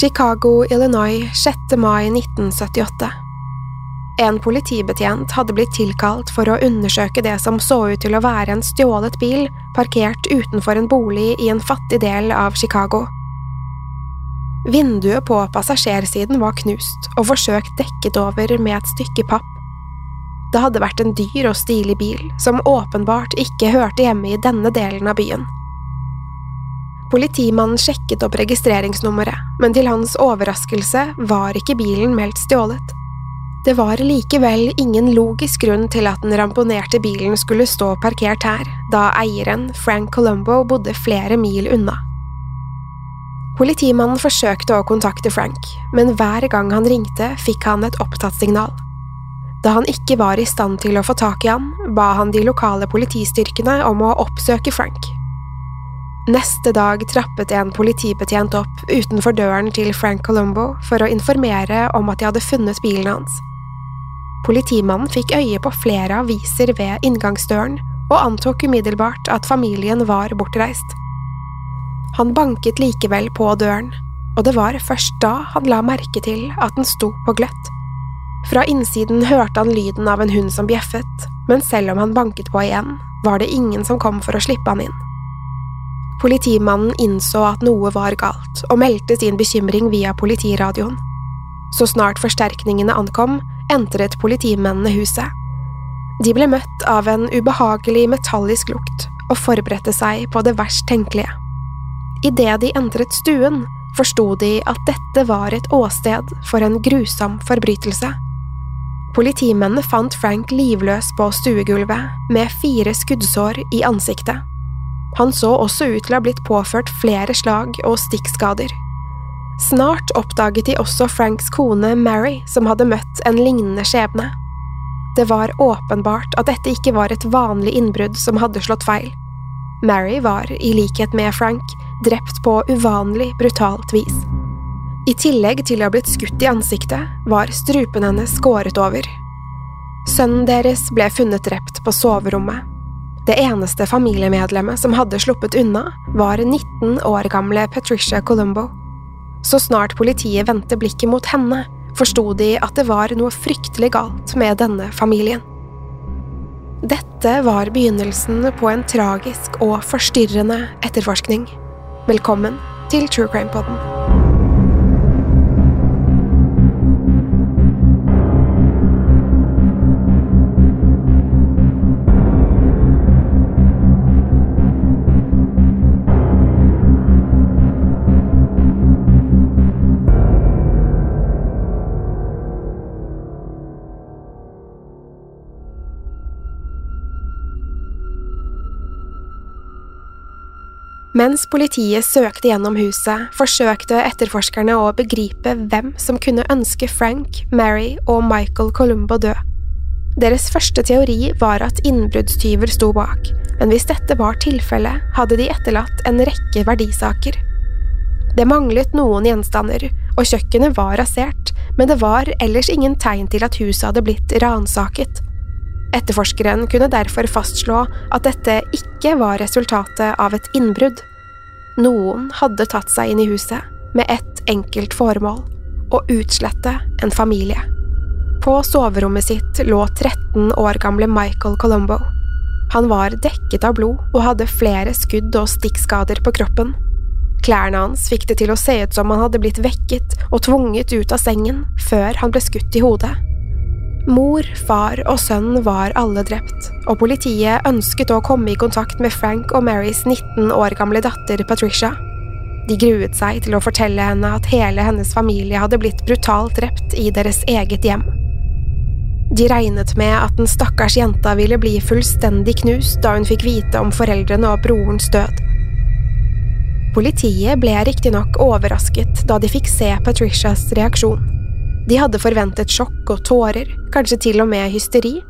Chicago, Illinois, 6. mai 1978. En politibetjent hadde blitt tilkalt for å undersøke det som så ut til å være en stjålet bil parkert utenfor en bolig i en fattig del av Chicago. Vinduet på passasjersiden var knust og forsøkt dekket over med et stykke papp. Det hadde vært en dyr og stilig bil som åpenbart ikke hørte hjemme i denne delen av byen. Politimannen sjekket opp registreringsnummeret, men til hans overraskelse var ikke bilen meldt stjålet. Det var likevel ingen logisk grunn til at den ramponerte bilen skulle stå parkert her, da eieren, Frank Colombo, bodde flere mil unna. Politimannen forsøkte å kontakte Frank, men hver gang han ringte, fikk han et opptatt signal. Da han ikke var i stand til å få tak i han, ba han de lokale politistyrkene om å oppsøke Frank. Neste dag trappet en politibetjent opp utenfor døren til Frank Colombo for å informere om at de hadde funnet bilen hans. Politimannen fikk øye på flere aviser ved inngangsdøren og antok umiddelbart at familien var bortreist. Han banket likevel på døren, og det var først da han la merke til at den sto på gløtt. Fra innsiden hørte han lyden av en hund som bjeffet, men selv om han banket på igjen, var det ingen som kom for å slippe han inn. Politimannen innså at noe var galt, og meldte sin bekymring via politiradioen. Så snart forsterkningene ankom, entret politimennene huset. De ble møtt av en ubehagelig metallisk lukt og forberedte seg på det verst tenkelige. Idet de entret stuen, forsto de at dette var et åsted for en grusom forbrytelse. Politimennene fant Frank livløs på stuegulvet, med fire skuddsår i ansiktet. Han så også ut til å ha blitt påført flere slag og stikkskader. Snart oppdaget de også Franks kone Mary, som hadde møtt en lignende skjebne. Det var åpenbart at dette ikke var et vanlig innbrudd som hadde slått feil. Mary var, i likhet med Frank, drept på uvanlig brutalt vis. I tillegg til å ha blitt skutt i ansiktet, var strupen hennes skåret over. Sønnen deres ble funnet drept på soverommet. Det eneste familiemedlemmet som hadde sluppet unna, var 19 år gamle Patricia Colombo. Så snart politiet vendte blikket mot henne, forsto de at det var noe fryktelig galt med denne familien. Dette var begynnelsen på en tragisk og forstyrrende etterforskning. Velkommen til True Crime Podden. Mens politiet søkte gjennom huset, forsøkte etterforskerne å begripe hvem som kunne ønske Frank, Mary og Michael Columbo død. Deres første teori var at innbruddstyver sto bak, men hvis dette var tilfellet, hadde de etterlatt en rekke verdisaker. Det manglet noen gjenstander, og kjøkkenet var rasert, men det var ellers ingen tegn til at huset hadde blitt ransaket. Etterforskeren kunne derfor fastslå at dette ikke var resultatet av et innbrudd. Noen hadde tatt seg inn i huset med ett enkelt formål – å utslette en familie. På soverommet sitt lå 13 år gamle Michael Colombo. Han var dekket av blod og hadde flere skudd og stikkskader på kroppen. Klærne hans fikk det til å se ut som han hadde blitt vekket og tvunget ut av sengen før han ble skutt i hodet. Mor, far og sønn var alle drept, og politiet ønsket å komme i kontakt med Frank og Marys 19 år gamle datter Patricia. De gruet seg til å fortelle henne at hele hennes familie hadde blitt brutalt drept i deres eget hjem. De regnet med at den stakkars jenta ville bli fullstendig knust da hun fikk vite om foreldrene og brorens død. Politiet ble riktignok overrasket da de fikk se Patricias reaksjon. De hadde forventet sjokk og tårer, kanskje til og med hysteri,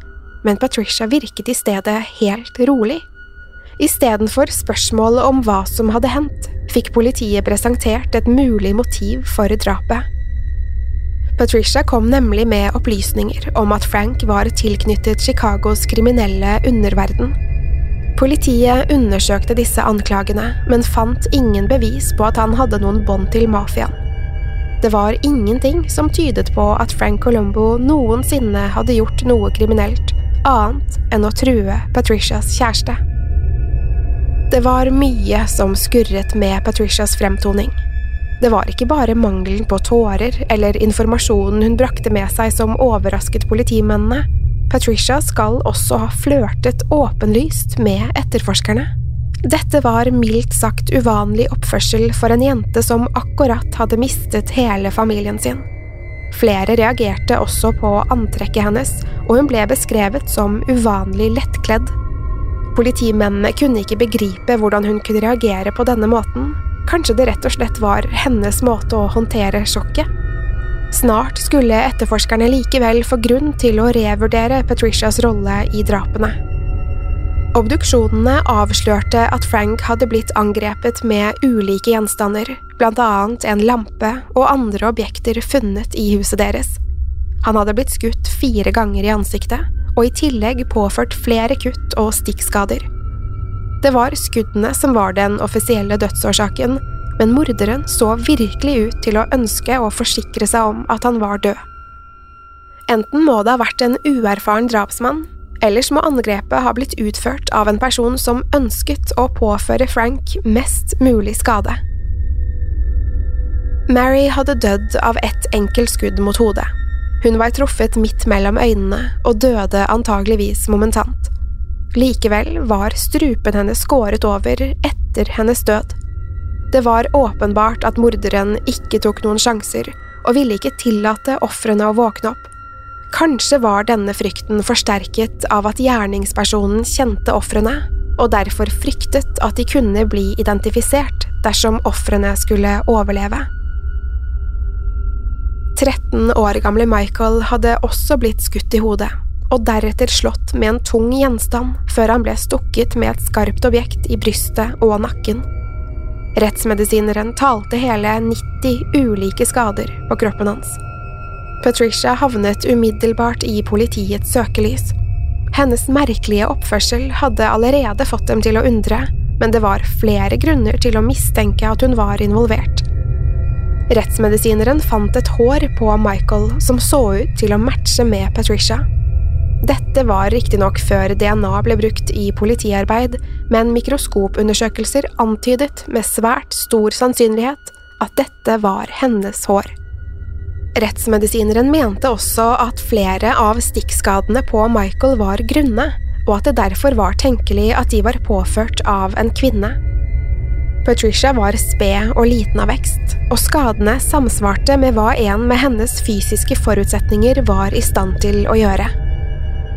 men Patricia virket i stedet helt rolig. Istedenfor spørsmålet om hva som hadde hendt, fikk politiet presentert et mulig motiv for drapet. Patricia kom nemlig med opplysninger om at Frank var tilknyttet Chicagos kriminelle underverden. Politiet undersøkte disse anklagene, men fant ingen bevis på at han hadde noen bånd til mafiaen. Det var ingenting som tydet på at Frank Colombo noensinne hadde gjort noe kriminelt, annet enn å true Patricias kjæreste. Det var mye som skurret med Patricias fremtoning. Det var ikke bare mangelen på tårer eller informasjonen hun brakte med seg som overrasket politimennene. Patricia skal også ha flørtet åpenlyst med etterforskerne. Dette var mildt sagt uvanlig oppførsel for en jente som akkurat hadde mistet hele familien sin. Flere reagerte også på antrekket hennes, og hun ble beskrevet som uvanlig lettkledd. Politimennene kunne ikke begripe hvordan hun kunne reagere på denne måten, kanskje det rett og slett var hennes måte å håndtere sjokket. Snart skulle etterforskerne likevel få grunn til å revurdere Patricias rolle i drapene. Obduksjonene avslørte at Frank hadde blitt angrepet med ulike gjenstander, blant annet en lampe og andre objekter funnet i huset deres. Han hadde blitt skutt fire ganger i ansiktet, og i tillegg påført flere kutt og stikkskader. Det var skuddene som var den offisielle dødsårsaken, men morderen så virkelig ut til å ønske å forsikre seg om at han var død. Enten må det ha vært en uerfaren drapsmann, Ellers må angrepet ha blitt utført av en person som ønsket å påføre Frank mest mulig skade. Mary hadde dødd av ett enkelt skudd mot hodet. Hun var truffet midt mellom øynene og døde antageligvis momentant. Likevel var strupen hennes skåret over etter hennes død. Det var åpenbart at morderen ikke tok noen sjanser og ville ikke tillate ofrene å våkne opp. Kanskje var denne frykten forsterket av at gjerningspersonen kjente ofrene, og derfor fryktet at de kunne bli identifisert dersom ofrene skulle overleve. 13 år gamle Michael hadde også blitt skutt i hodet, og deretter slått med en tung gjenstand før han ble stukket med et skarpt objekt i brystet og nakken. Rettsmedisineren talte hele 90 ulike skader på kroppen hans. Patricia havnet umiddelbart i politiets søkelys. Hennes merkelige oppførsel hadde allerede fått dem til å undre, men det var flere grunner til å mistenke at hun var involvert. Rettsmedisineren fant et hår på Michael som så ut til å matche med Patricia. Dette var riktignok før DNA ble brukt i politiarbeid, men mikroskopundersøkelser antydet med svært stor sannsynlighet at dette var hennes hår. Rettsmedisineren mente også at flere av stikkskadene på Michael var grunne, og at det derfor var tenkelig at de var påført av en kvinne. Patricia var sped og liten av vekst, og skadene samsvarte med hva en med hennes fysiske forutsetninger var i stand til å gjøre.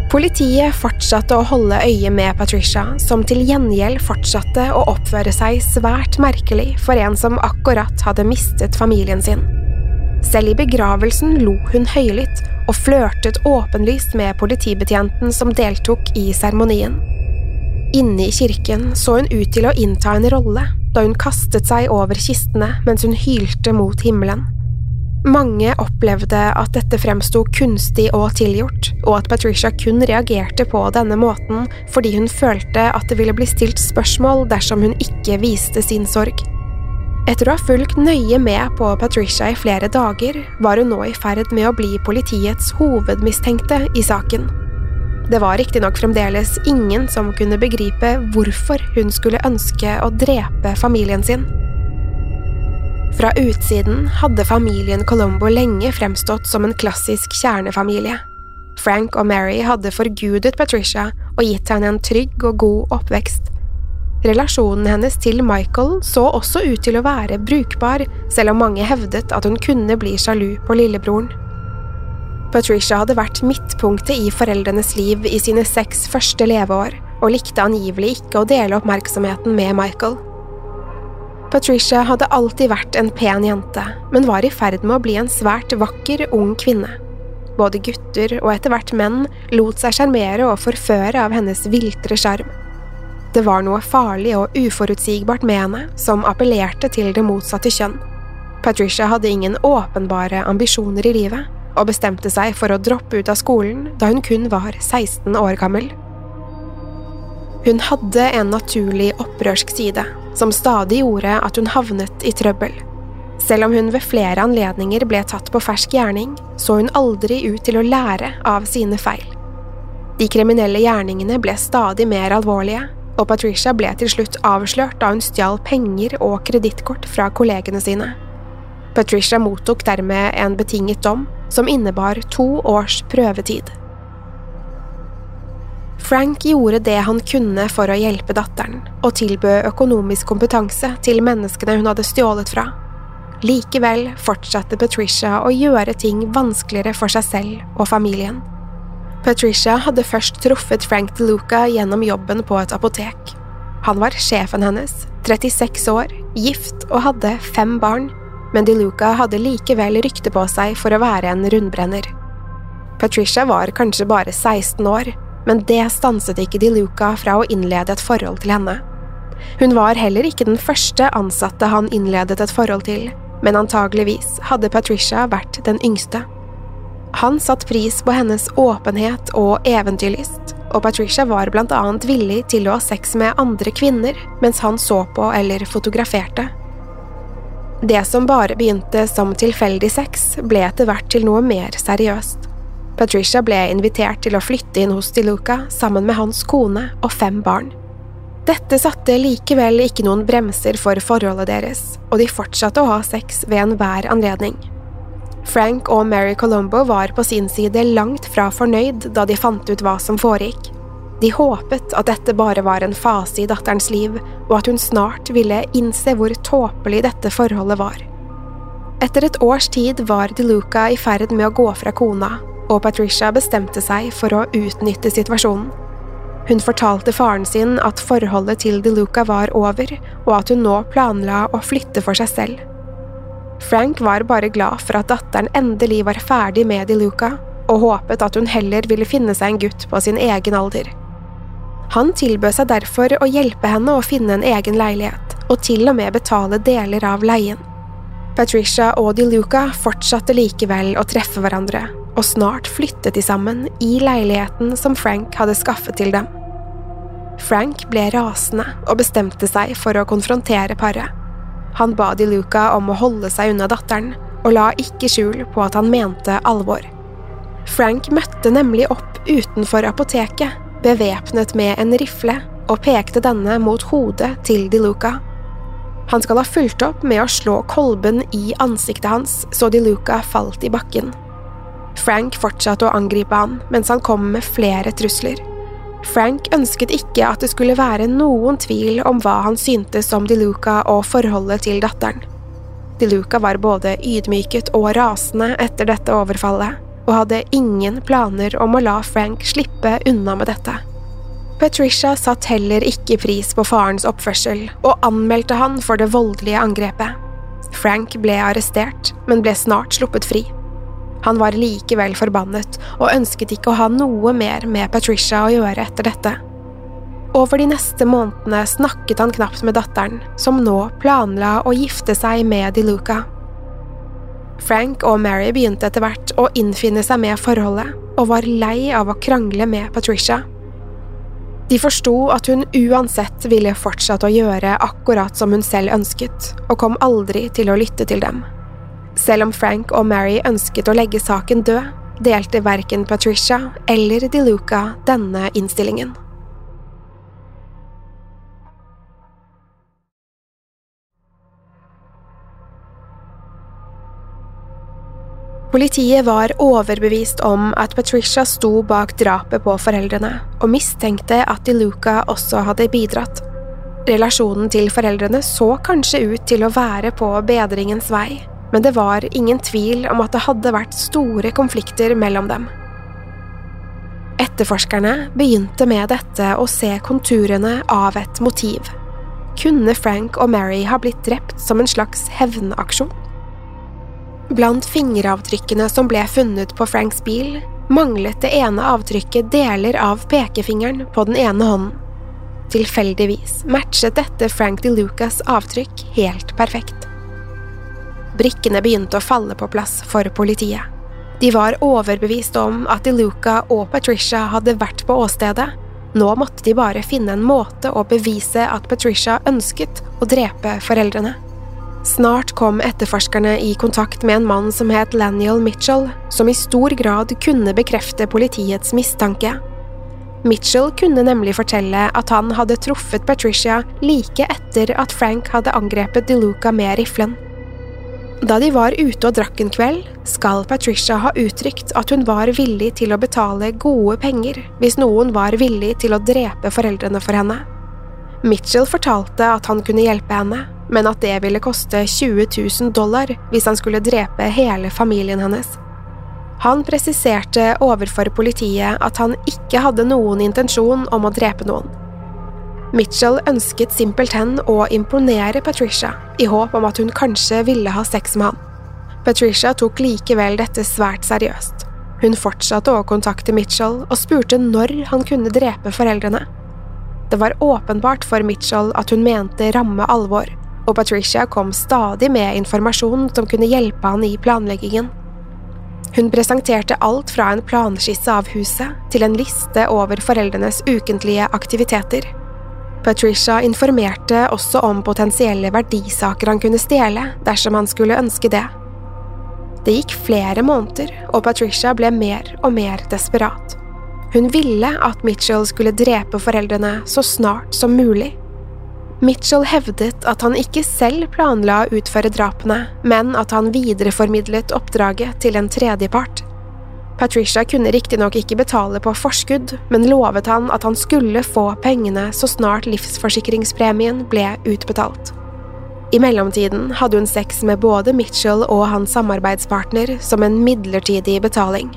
Politiet fortsatte å holde øye med Patricia, som til gjengjeld fortsatte å oppføre seg svært merkelig for en som akkurat hadde mistet familien sin. Selv i begravelsen lo hun høylytt og flørtet åpenlyst med politibetjenten som deltok i seremonien. Inne i kirken så hun ut til å innta en rolle da hun kastet seg over kistene mens hun hylte mot himmelen. Mange opplevde at dette fremsto kunstig og tilgjort, og at Patricia kun reagerte på denne måten fordi hun følte at det ville bli stilt spørsmål dersom hun ikke viste sin sorg. Etter å ha fulgt nøye med på Patricia i flere dager, var hun nå i ferd med å bli politiets hovedmistenkte i saken. Det var riktignok fremdeles ingen som kunne begripe hvorfor hun skulle ønske å drepe familien sin. Fra utsiden hadde familien Colombo lenge fremstått som en klassisk kjernefamilie. Frank og Mary hadde forgudet Patricia og gitt henne en trygg og god oppvekst. Relasjonen hennes til Michael så også ut til å være brukbar, selv om mange hevdet at hun kunne bli sjalu på lillebroren. Patricia hadde vært midtpunktet i foreldrenes liv i sine seks første leveår, og likte angivelig ikke å dele oppmerksomheten med Michael. Patricia hadde alltid vært en pen jente, men var i ferd med å bli en svært vakker, ung kvinne. Både gutter og etter hvert menn lot seg sjarmere og forføre av hennes viltre sjarm. Det var noe farlig og uforutsigbart med henne som appellerte til det motsatte kjønn. Patricia hadde ingen åpenbare ambisjoner i livet, og bestemte seg for å droppe ut av skolen da hun kun var 16 år gammel. Hun hadde en naturlig opprørsk side, som stadig gjorde at hun havnet i trøbbel. Selv om hun ved flere anledninger ble tatt på fersk gjerning, så hun aldri ut til å lære av sine feil. De kriminelle gjerningene ble stadig mer alvorlige, og Patricia ble til slutt avslørt da hun stjal penger og kredittkort fra kollegene sine. Patricia mottok dermed en betinget dom som innebar to års prøvetid. Frank gjorde det han kunne for å hjelpe datteren, og tilbød økonomisk kompetanse til menneskene hun hadde stjålet fra. Likevel fortsatte Patricia å gjøre ting vanskeligere for seg selv og familien. Patricia hadde først truffet Frank DeLuca gjennom jobben på et apotek. Han var sjefen hennes, 36 år, gift og hadde fem barn, men DeLuca hadde likevel rykte på seg for å være en rundbrenner. Patricia var kanskje bare 16 år, men det stanset ikke DeLuca fra å innlede et forhold til henne. Hun var heller ikke den første ansatte han innledet et forhold til, men antageligvis hadde Patricia vært den yngste. Han satte pris på hennes åpenhet og eventyrlyst, og Patricia var blant annet villig til å ha sex med andre kvinner mens han så på eller fotograferte. Det som bare begynte som tilfeldig sex, ble etter hvert til noe mer seriøst. Patricia ble invitert til å flytte inn hos DeLuca sammen med hans kone og fem barn. Dette satte likevel ikke noen bremser for forholdet deres, og de fortsatte å ha sex ved enhver anledning. Frank og Mary Colombo var på sin side langt fra fornøyd da de fant ut hva som foregikk. De håpet at dette bare var en fase i datterens liv, og at hun snart ville innse hvor tåpelig dette forholdet var. Etter et års tid var DeLuca i ferd med å gå fra kona, og Patricia bestemte seg for å utnytte situasjonen. Hun fortalte faren sin at forholdet til DeLuca var over, og at hun nå planla å flytte for seg selv. Frank var bare glad for at datteren endelig var ferdig med DeLuca, og håpet at hun heller ville finne seg en gutt på sin egen alder. Han tilbød seg derfor å hjelpe henne å finne en egen leilighet, og til og med betale deler av leien. Patricia og DeLuca fortsatte likevel å treffe hverandre, og snart flyttet de sammen i leiligheten som Frank hadde skaffet til dem. Frank ble rasende og bestemte seg for å konfrontere paret. Han ba De Luca om å holde seg unna datteren, og la ikke skjul på at han mente alvor. Frank møtte nemlig opp utenfor apoteket, bevæpnet med en rifle, og pekte denne mot hodet til De Luca. Han skal ha fulgt opp med å slå kolben i ansiktet hans så De Luca falt i bakken. Frank fortsatte å angripe han mens han kom med flere trusler. Frank ønsket ikke at det skulle være noen tvil om hva han syntes om DeLuca og forholdet til datteren. DeLuca var både ydmyket og rasende etter dette overfallet, og hadde ingen planer om å la Frank slippe unna med dette. Patricia satt heller ikke pris på farens oppførsel, og anmeldte han for det voldelige angrepet. Frank ble arrestert, men ble snart sluppet fri. Han var likevel forbannet og ønsket ikke å ha noe mer med Patricia å gjøre etter dette. Over de neste månedene snakket han knapt med datteren, som nå planla å gifte seg med Di Luca. Frank og Mary begynte etter hvert å innfinne seg med forholdet, og var lei av å krangle med Patricia. De forsto at hun uansett ville fortsatt å gjøre akkurat som hun selv ønsket, og kom aldri til å lytte til dem. Selv om Frank og Mary ønsket å legge saken død, delte verken Patricia eller DeLuca denne innstillingen. Politiet var overbevist om at Patricia sto bak drapet på foreldrene, og mistenkte at DeLuca også hadde bidratt. Relasjonen til foreldrene så kanskje ut til å være på bedringens vei, men det var ingen tvil om at det hadde vært store konflikter mellom dem. Etterforskerne begynte med dette å se konturene av et motiv. Kunne Frank og Mary ha blitt drept som en slags hevnaksjon? Blant fingeravtrykkene som ble funnet på Franks bil, manglet det ene avtrykket deler av pekefingeren på den ene hånden. Tilfeldigvis matchet dette Frank de Lucas avtrykk helt perfekt. Brikkene begynte å falle på plass for politiet. De var overbevist om at Iluka og Patricia hadde vært på åstedet. Nå måtte de bare finne en måte å bevise at Patricia ønsket å drepe foreldrene. Snart kom etterforskerne i kontakt med en mann som het Laniel Mitchell, som i stor grad kunne bekrefte politiets mistanke. Mitchell kunne nemlig fortelle at han hadde truffet Patricia like etter at Frank hadde angrepet DeLuca med riflen. Da de var ute og drakk en kveld, skal Patricia ha uttrykt at hun var villig til å betale gode penger hvis noen var villig til å drepe foreldrene for henne. Mitchell fortalte at han kunne hjelpe henne, men at det ville koste 20 000 dollar hvis han skulle drepe hele familien hennes. Han presiserte overfor politiet at han ikke hadde noen intensjon om å drepe noen. Mitchell ønsket simpelthen å imponere Patricia, i håp om at hun kanskje ville ha sex med han. Patricia tok likevel dette svært seriøst. Hun fortsatte å kontakte Mitchell og spurte når han kunne drepe foreldrene. Det var åpenbart for Mitchell at hun mente ramme alvor, og Patricia kom stadig med informasjon som kunne hjelpe han i planleggingen. Hun presenterte alt fra en planskisse av huset til en liste over foreldrenes ukentlige aktiviteter. Patricia informerte også om potensielle verdisaker han kunne stjele dersom han skulle ønske det. Det gikk flere måneder, og Patricia ble mer og mer desperat. Hun ville at Mitchell skulle drepe foreldrene så snart som mulig. Mitchell hevdet at han ikke selv planla å utføre drapene, men at han videreformidlet oppdraget til en tredjepart. Patricia kunne riktignok ikke betale på forskudd, men lovet han at han skulle få pengene så snart livsforsikringspremien ble utbetalt. I mellomtiden hadde hun sex med både Mitchell og hans samarbeidspartner som en midlertidig betaling.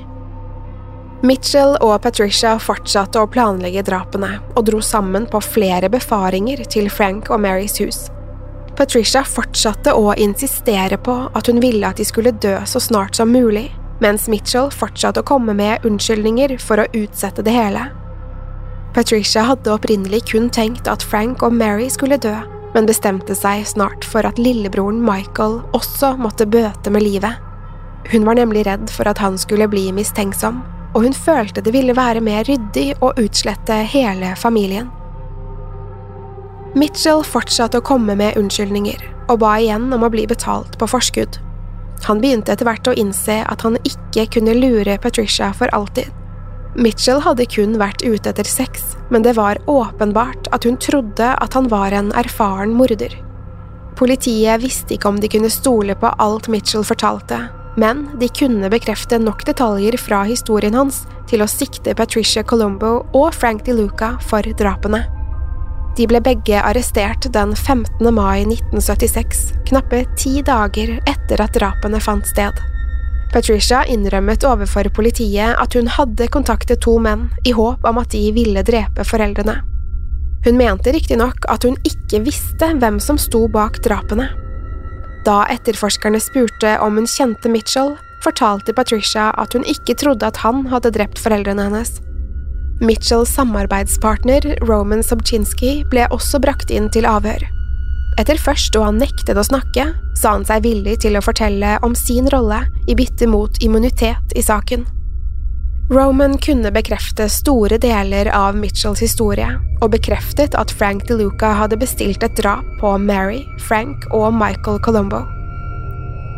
Mitchell og Patricia fortsatte å planlegge drapene og dro sammen på flere befaringer til Frank og Marys hus. Patricia fortsatte å insistere på at hun ville at de skulle dø så snart som mulig, mens Mitchell fortsatte å komme med unnskyldninger for å utsette det hele. Patricia hadde opprinnelig kun tenkt at Frank og Mary skulle dø, men bestemte seg snart for at lillebroren Michael også måtte bøte med livet. Hun var nemlig redd for at han skulle bli mistenksom og hun følte det ville være mer ryddig å utslette hele familien. Mitchell fortsatte å komme med unnskyldninger, og ba igjen om å bli betalt på forskudd. Han begynte etter hvert å innse at han ikke kunne lure Patricia for alltid. Mitchell hadde kun vært ute etter sex, men det var åpenbart at hun trodde at han var en erfaren morder. Politiet visste ikke om de kunne stole på alt Mitchell fortalte, men de kunne bekrefte nok detaljer fra historien hans til å sikte Patricia Colombo og Frank DeLuca for drapene. De ble begge arrestert den 15. mai 1976, knappe ti dager etter at drapene fant sted. Patricia innrømmet overfor politiet at hun hadde kontaktet to menn i håp om at de ville drepe foreldrene. Hun mente riktignok at hun ikke visste hvem som sto bak drapene. Da etterforskerne spurte om hun kjente Mitchell, fortalte Patricia at hun ikke trodde at han hadde drept foreldrene hennes. Mitchells samarbeidspartner Roman Sobczynski ble også brakt inn til avhør. Etter først å ha nektet å snakke, sa han seg villig til å fortelle om sin rolle i bytte mot immunitet i saken. Roman kunne bekrefte store deler av Mitchells historie, og bekreftet at Frank DeLuca hadde bestilt et drap på Mary, Frank og Michael Colombo.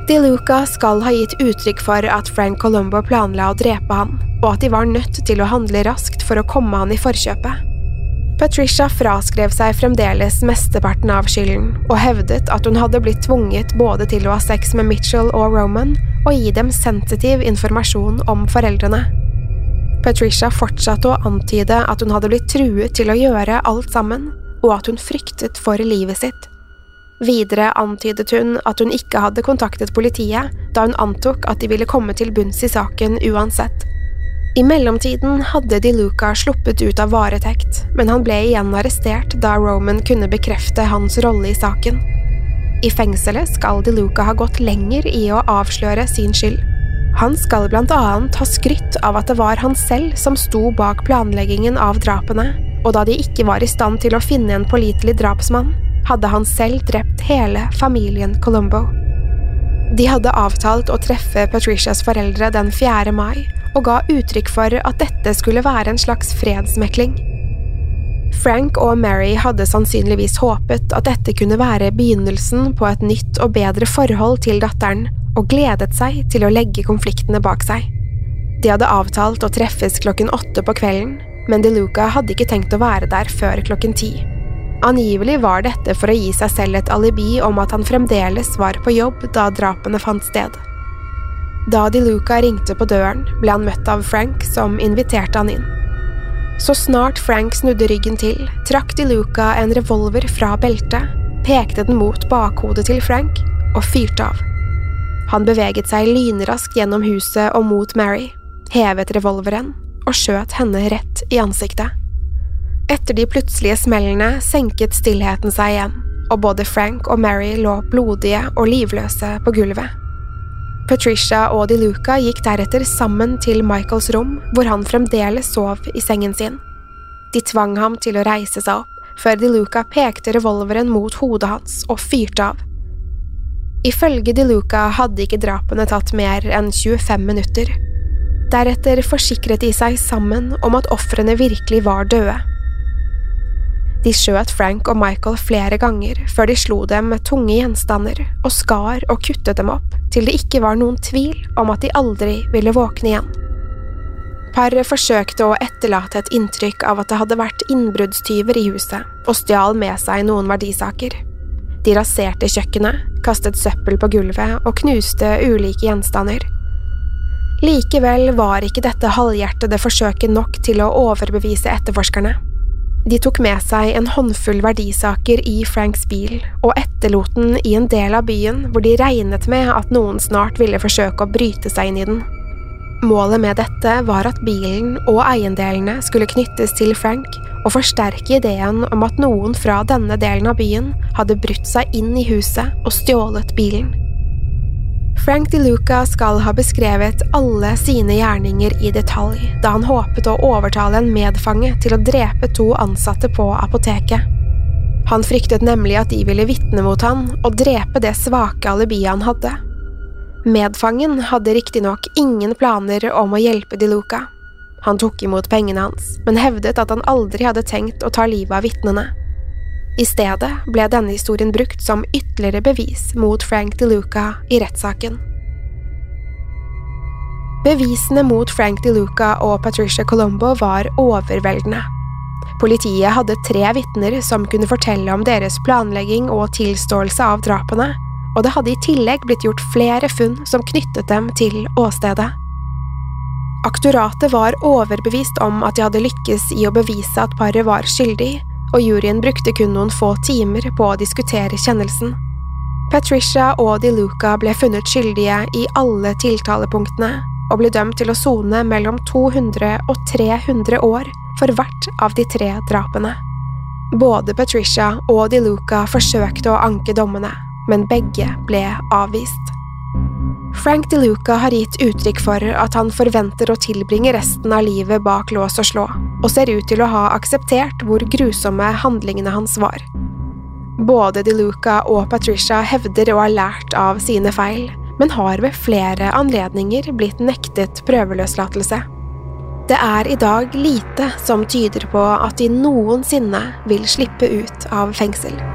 DeLuca skal ha gitt uttrykk for at Frank Colombo planla å drepe han, og at de var nødt til å handle raskt for å komme han i forkjøpet. Patricia fraskrev seg fremdeles mesteparten av skylden, og hevdet at hun hadde blitt tvunget både til å ha sex med Mitchell og Roman og gi dem sensitiv informasjon om foreldrene. Patricia fortsatte å antyde at hun hadde blitt truet til å gjøre alt sammen, og at hun fryktet for livet sitt. Videre antydet hun at hun ikke hadde kontaktet politiet da hun antok at de ville komme til bunns i saken uansett. I mellomtiden hadde De Luca sluppet ut av varetekt, men han ble igjen arrestert da Roman kunne bekrefte hans rolle i saken. I fengselet skal De Luca ha gått lenger i å avsløre sin skyld. Han skal blant annet ha skrytt av at det var han selv som sto bak planleggingen av drapene, og da de ikke var i stand til å finne en pålitelig drapsmann, hadde han selv drept hele familien Colombo. De hadde avtalt å treffe Patricias foreldre den 4. mai, og ga uttrykk for at dette skulle være en slags fredsmekling. Frank og Mary hadde sannsynligvis håpet at dette kunne være begynnelsen på et nytt og bedre forhold til datteren, og gledet seg til å legge konfliktene bak seg. De hadde avtalt å treffes klokken åtte på kvelden, men De Luca hadde ikke tenkt å være der før klokken ti. Angivelig var dette for å gi seg selv et alibi om at han fremdeles var på jobb da drapene fant sted. Da Di Luca ringte på døren, ble han møtt av Frank, som inviterte han inn. Så snart Frank snudde ryggen til, trakk Di Luca en revolver fra beltet, pekte den mot bakhodet til Frank og fyrte av. Han beveget seg lynraskt gjennom huset og mot Mary, hevet revolveren og skjøt henne rett i ansiktet. Etter de plutselige smellene senket stillheten seg igjen, og både Frank og Mary lå blodige og livløse på gulvet. Patricia og De Luca gikk deretter sammen til Michaels rom, hvor han fremdeles sov i sengen sin. De tvang ham til å reise seg opp, før De Luca pekte revolveren mot hodet hans og fyrte av. Ifølge De Luca hadde ikke drapene tatt mer enn 25 minutter. Deretter forsikret de seg sammen om at ofrene virkelig var døde. De skjøt Frank og Michael flere ganger før de slo dem med tunge gjenstander og skar og kuttet dem opp til det ikke var noen tvil om at de aldri ville våkne igjen. Paret forsøkte å etterlate et inntrykk av at det hadde vært innbruddstyver i huset, og stjal med seg noen verdisaker. De raserte kjøkkenet, kastet søppel på gulvet og knuste ulike gjenstander. Likevel var ikke dette halvhjertede forsøket nok til å overbevise etterforskerne. De tok med seg en håndfull verdisaker i Franks bil og etterlot den i en del av byen hvor de regnet med at noen snart ville forsøke å bryte seg inn i den. Målet med dette var at bilen og eiendelene skulle knyttes til Frank og forsterke ideen om at noen fra denne delen av byen hadde brutt seg inn i huset og stjålet bilen. Frank DeLuca skal ha beskrevet alle sine gjerninger i detalj da han håpet å overtale en medfange til å drepe to ansatte på apoteket. Han fryktet nemlig at de ville vitne mot han og drepe det svake alibiet han hadde. Medfangen hadde riktignok ingen planer om å hjelpe DeLuca. Han tok imot pengene hans, men hevdet at han aldri hadde tenkt å ta livet av vitnene. I stedet ble denne historien brukt som ytterligere bevis mot Frank DeLuca i rettssaken. Bevisene mot Frank DeLuca og Patricia Colombo var overveldende. Politiet hadde tre vitner som kunne fortelle om deres planlegging og tilståelse av drapene, og det hadde i tillegg blitt gjort flere funn som knyttet dem til åstedet. Aktoratet var overbevist om at de hadde lykkes i å bevise at paret var skyldig, og juryen brukte kun noen få timer på å diskutere kjennelsen. Patricia og De Luca ble funnet skyldige i alle tiltalepunktene og ble dømt til å sone mellom 200 og 300 år for hvert av de tre drapene. Både Patricia og De Luca forsøkte å anke dommene, men begge ble avvist. Frank DeLuca har gitt uttrykk for at han forventer å tilbringe resten av livet bak lås og slå, og ser ut til å ha akseptert hvor grusomme handlingene hans var. Både DeLuca og Patricia hevder å ha lært av sine feil, men har ved flere anledninger blitt nektet prøveløslatelse. Det er i dag lite som tyder på at de noensinne vil slippe ut av fengsel.